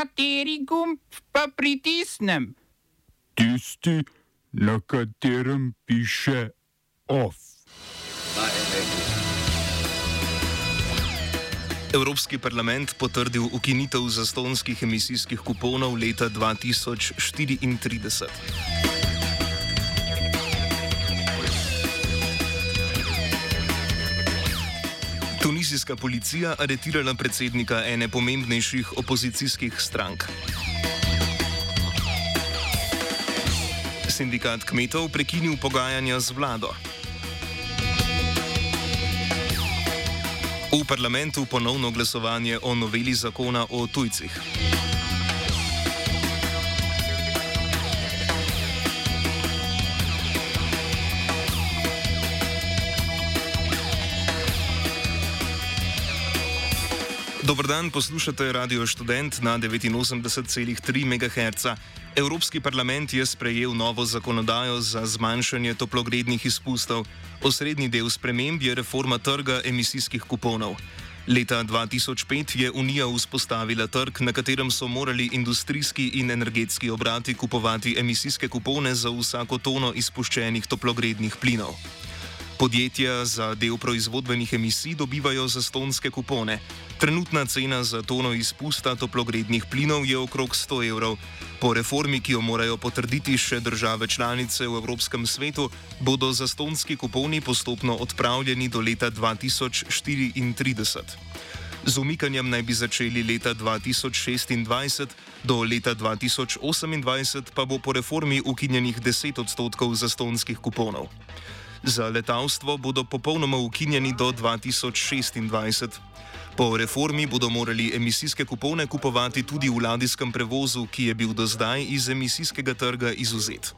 Kateri gumb pa pritisnem? Tisti, na katerem piše OF. Evropski parlament potrdil ukinitev zastonskih emisijskih kuponov leta 2034. Tunizijska policija aretirala predsednika ene pomembnejših opozicijskih strank. Sindikat kmetov prekinil pogajanja z vlado. V parlamentu ponovno glasovanje o noveli zakona o tujcih. Dobr dan, poslušate Radio Student na 89,3 MHz. Evropski parlament je sprejel novo zakonodajo za zmanjšanje toplogrednih izpustov. Osrednji del sprememb je reforma trga emisijskih kuponov. Leta 2005 je Unija vzpostavila trg, na katerem so morali industrijski in energetski obrati kupovati emisijske kupone za vsako tono izpuščenih toplogrednih plinov. Podjetja za del proizvodbenih emisij dobivajo zastonske kupone. Trenutna cena za tono izpusta toplogrednih plinov je okrog 100 evrov. Po reformi, ki jo morajo potrditi še države članice v Evropskem svetu, bodo zastonski kuponi postopno odpravljeni do leta 2034. Z umikanjem naj bi začeli leta 2026, do leta 2028 pa bo po reformi ukinjenih 10 odstotkov zastonskih kuponov. Za letalstvo bodo popolnoma ukinjeni do 2026. Po reformi bodo morali emisijske kupone kupovati tudi v ladijskem prevozu, ki je bil do zdaj iz emisijskega trga izuzet.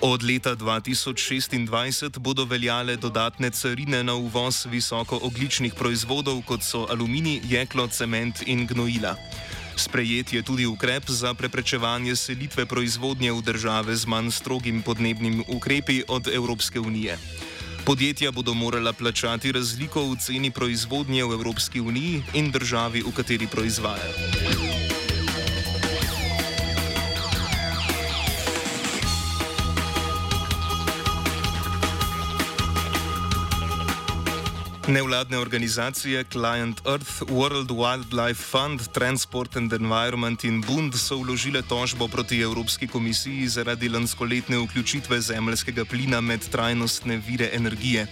Od leta 2026 bodo veljale dodatne carine na uvoz visokoogličnih proizvodov, kot so aluminij, jeklo, cement in gnojila. Sprejet je tudi ukrep za preprečevanje selitve proizvodnje v države z manj strogim podnebnim ukrepi od Evropske unije. Podjetja bodo morala plačati razliko v ceni proizvodnje v Evropski uniji in državi, v kateri proizvajajo. Nevladne organizacije Client Earth, World Wildlife Fund, Transport and Environment in Bund so vložile tožbo proti Evropski komisiji zaradi lanskoletne vključitve zemljskega plina med trajnostne vire energije.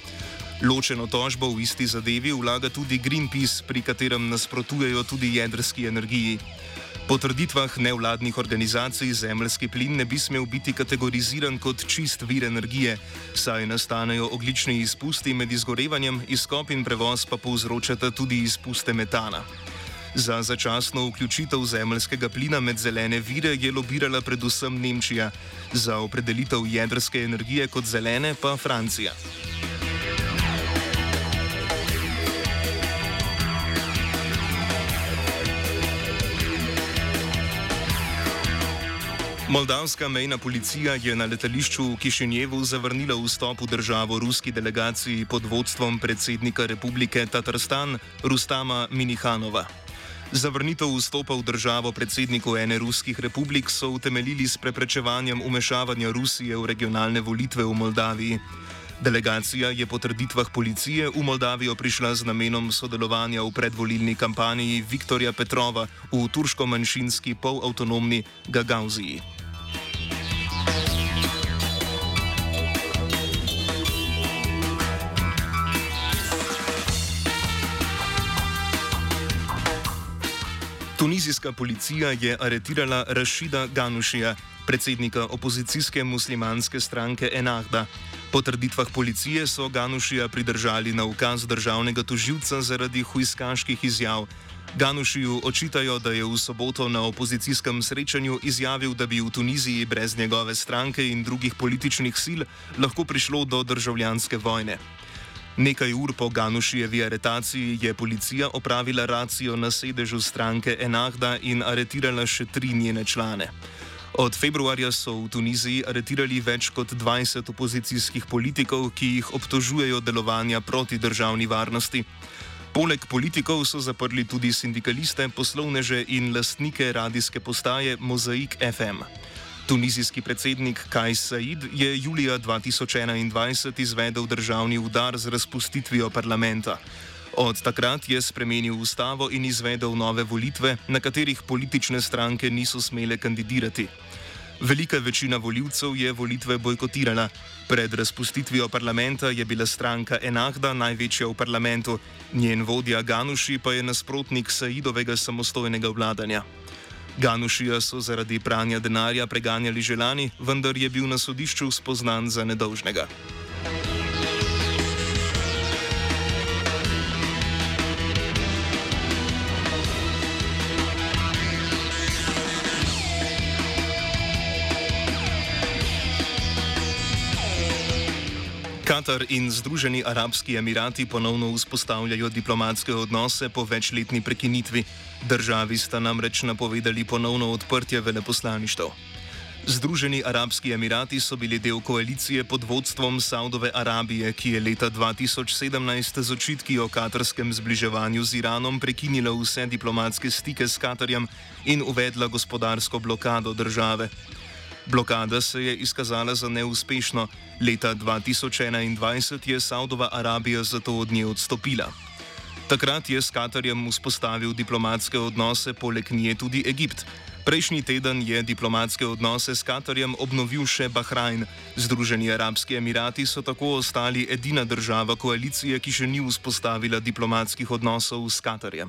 Ločeno tožbo v isti zadevi vlaga tudi Greenpeace, pri katerem nasprotujejo tudi jedrski energiji. Po trditvah nevladnih organizacij zemljski plin ne bi smel biti kategoriziran kot čist vir energije, saj nastanejo oglični izpusti med izgorevanjem, izkop in prevoz pa povzročata tudi izpuste metana. Za začasno vključitev zemljskega plina med zelene vire je lobirala predvsem Nemčija, za opredelitev jedrske energije kot zelene pa Francija. Moldavska mejna policija je na letališču v Kišinjevu zavrnila vstop v državo ruski delegaciji pod vodstvom predsednika republike Tatarstan Rustama Minihanova. Zavrnitev vstopa v državo predsedniku ene ruskih republik so utemeljili s preprečevanjem umešavanja Rusije v regionalne volitve v Moldaviji. Delegacija je po trditvah policije v Moldavijo prišla z namenom sodelovanja v predvolilni kampanji Viktorja Petrova v turško-manjšinski polavtonomni Gagauziji. Tunizijska policija je aretirala Rašida Ganušija, predsednika opozicijske muslimanske stranke Enahda. Po trditvah policije so Ganušija pridržali na ukaz državnega toživca zaradi huiskaških izjav. Ganušiju očitajo, da je v soboto na opozicijskem srečanju izjavil, da bi v Tuniziji brez njegove stranke in drugih političnih sil lahko prišlo do državljanske vojne. Nekaj ur po Ganušijevi aretaciji je policija opravila racijo na sedežu stranke Enahda in aretirala še tri njene člane. Od februarja so v Tuniziji aretirali več kot 20 opozicijskih politikov, ki jih obtožujejo delovanja proti državni varnosti. Poleg politikov so zaprli tudi sindikaliste, poslovneže in lastnike radijske postaje Mozaik FM. Tunizijski predsednik Kaj Said je julija 2021 izvedel državni udar z razpustitvijo parlamenta. Od takrat je spremenil ustavo in izvedel nove volitve, na katerih politične stranke niso smele kandidirati. Velika večina voljivcev je volitve bojkotirala. Pred razpustitvijo parlamenta je bila stranka Enahda največja v parlamentu, njen vodja Ganuši pa je nasprotnik Saidovega samostojnega vladanja. Ganušija so zaradi pranja denarja preganjali že lani, vendar je bil na sodišču spoznan za nedolžnega. Katar in Združeni arabski emirati ponovno vzpostavljajo diplomatske odnose po večletni prekinitvi. Državi sta namreč napovedali ponovno odprtje veleposlaništev. Združeni arabski emirati so bili del koalicije pod vodstvom Saudove Arabije, ki je leta 2017 z očitki o katarskem zbliževanju z Iranom prekinila vse diplomatske stike s Katarjem in uvedla gospodarsko blokado države. Blokada se je izkazala za neuspešno. Leta 2021 je Saudova Arabija zato od nje odstopila. Takrat je s Katarjem vzpostavil diplomatske odnose, poleg nje tudi Egipt. Prejšnji teden je diplomatske odnose s Katarjem obnovil še Bahrajn. Združeni arabski emirati so tako ostali edina država koalicije, ki še ni vzpostavila diplomatskih odnosov s Katarjem.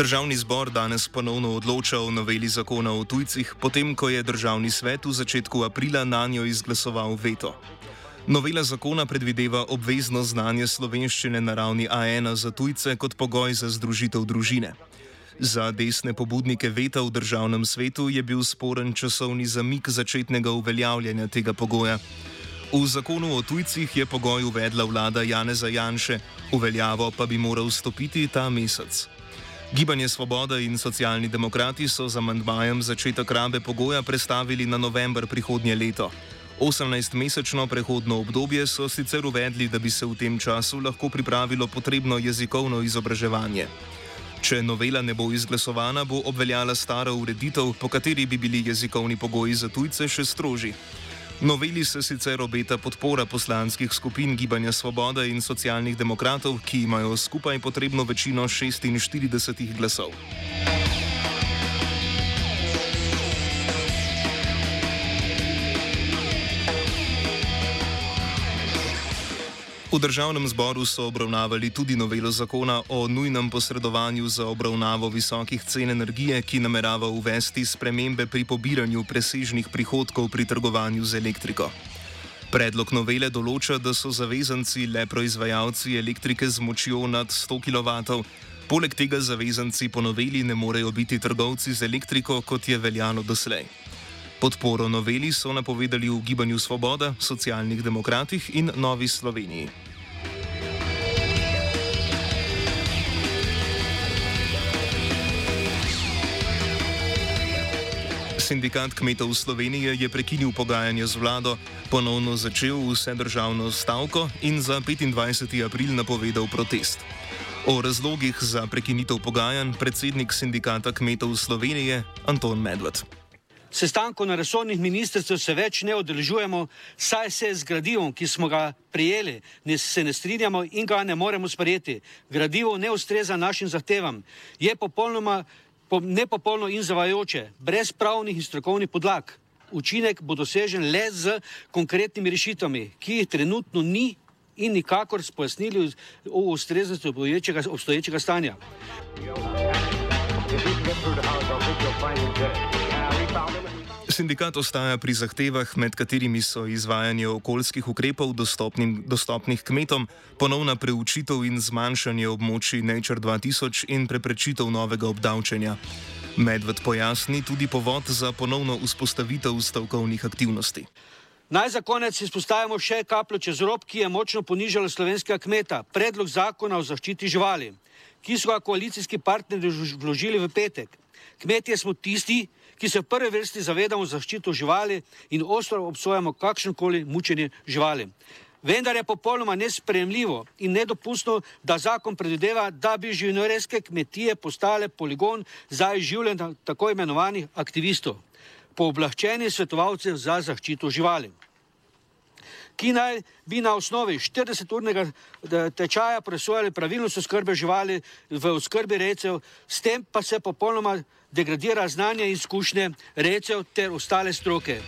Državni zbor danes ponovno odloča o noveli zakona o tujcih, potem ko je državni svet v začetku aprila na njo izglasoval veto. Novela zakona predvideva obvezno znanje slovenščine na ravni A1 za tujce kot pogoj za združitev družine. Za desne pobudnike veta v državnem svetu je bil sporen časovni zamik začetnega uveljavljanja tega pogoja. V zakonu o tujcih je pogoj uvedla vlada Janeza Janše, uveljavo pa bi moral stopiti ta mesec. Gibanje Svoboda in socialni demokrati so z amandmajem začetek rabe pogoja prestavili na november prihodnje leto. 18-mesečno prehodno obdobje so sicer uvedli, da bi se v tem času lahko pripravilo potrebno jezikovno izobraževanje. Če novela ne bo izglasovana, bo obveljala stara ureditev, po kateri bi bili jezikovni pogoji za tujce še strožji. Noveli se sicer obeta podpora poslanskih skupin Gibanja Svoboda in socialnih demokratov, ki imajo skupaj potrebno večino 46 glasov. V državnem zboru so obravnavali tudi novelo zakona o nujnem posredovanju za obravnavo visokih cen energije, ki namerava uvesti spremembe pri pobiranju presežnih prihodkov pri trgovanju z elektriko. Predlog novele določa, da so zavezanci le proizvajalci elektrike z močjo nad 100 kW. Poleg tega zavezanci po noveli ne morejo biti trgovci z elektriko, kot je veljalo doslej. Podporo noveli so napovedali v Gibanju Svoboda, socialnih demokratih in Novi Sloveniji. Sindikat kmetov Slovenije je prekinil pogajanje z vlado, ponovno začel vse državno stavko in za 25. april napovedal protest. O razlogih za prekinitev pogajanj predsednik sindikata kmetov Slovenije Anton Medved. Sestankov na resornih ministrstvih se več ne odeležujemo, saj se z gradivom, ki smo ga prijeli, ne, se ne strinjamo in ga ne moremo sprejeti. Gradivo ne ustreza našim zahtevam, je popolnoma nepopolno in zavajoče, brez pravnih in strokovnih podlag. Učinek bo dosežen le z konkretnimi rešitvami, ki jih trenutno ni in nikakor spojasnili o ustreznosti obstoječega, obstoječega stanja. Sindikat ostaja pri zahtevah, med katerimi so izvajanje okoljskih ukrepov dostopnim, dostopnih kmetom, ponovna preučitev in zmanjšanje območij Nature 2000 in preprečitev novega obdavčenja. Medved pojasni tudi povod za ponovno vzpostavitev stavkovnih aktivnosti. Naj za konec izpostavimo še kapljo čez rob, ki je močno ponižala slovenskega kmeta, predlog zakona o zaščiti živali, ki so ga koalicijski partnerji vložili v petek. Kmetje smo tisti, ki se v prvi vrsti zavedamo zaščito živali in ostro obsojamo kakršnokoli mučenje živali. Vendar je popolnoma nespremljivo in nedopustno, da zakon predvideva, da bi živinoreske kmetije postale poligon za izživljanje tako imenovanih aktivistov, pooblaščenih svetovalcev za zaščito živali ki naj bi na osnovi 40-urnega tečaja presojali pravilnost oskrbe živali v oskrbi recev, s tem pa se popolnoma degradira znanje in izkušnje recev ter ostale stroke.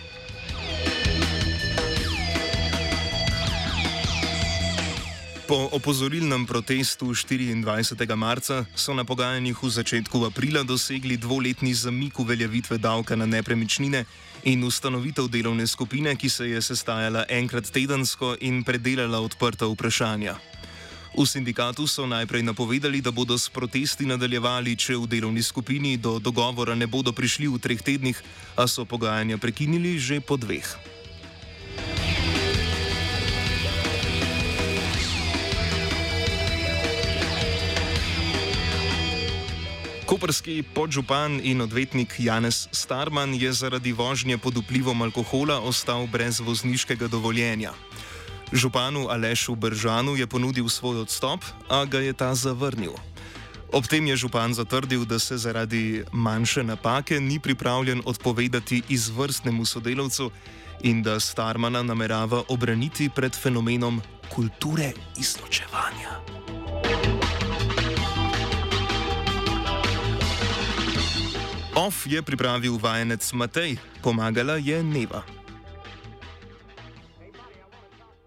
Po opozorilnem protestu 24. marca so na pogajanjih v začetku aprila dosegli dvoletni zamik uveljavitve davka na nepremičnine in ustanovitev delovne skupine, ki se je sestajala enkrat tedensko in predelala odprta vprašanja. V sindikatu so najprej napovedali, da bodo s protesti nadaljevali, če v delovni skupini do dogovora ne bodo prišli v treh tednih, a so pogajanja prekinili že po dveh. Koperski podžupan in odvetnik Janez Starman je zaradi vožnje pod vplivom alkohola ostal brez vozniškega dovoljenja. Županu Alešu Bržanu je ponudil svoj odstop, a ga je ta zavrnil. Ob tem je župan zatrdil, da se zaradi manjše napake ni pripravljen odpovedati izvrstnemu sodelavcu in da Starmana namerava obraniti pred fenomenom kulture izločevanja. OF je pripravil vajenec Matej, pomagala je Neva.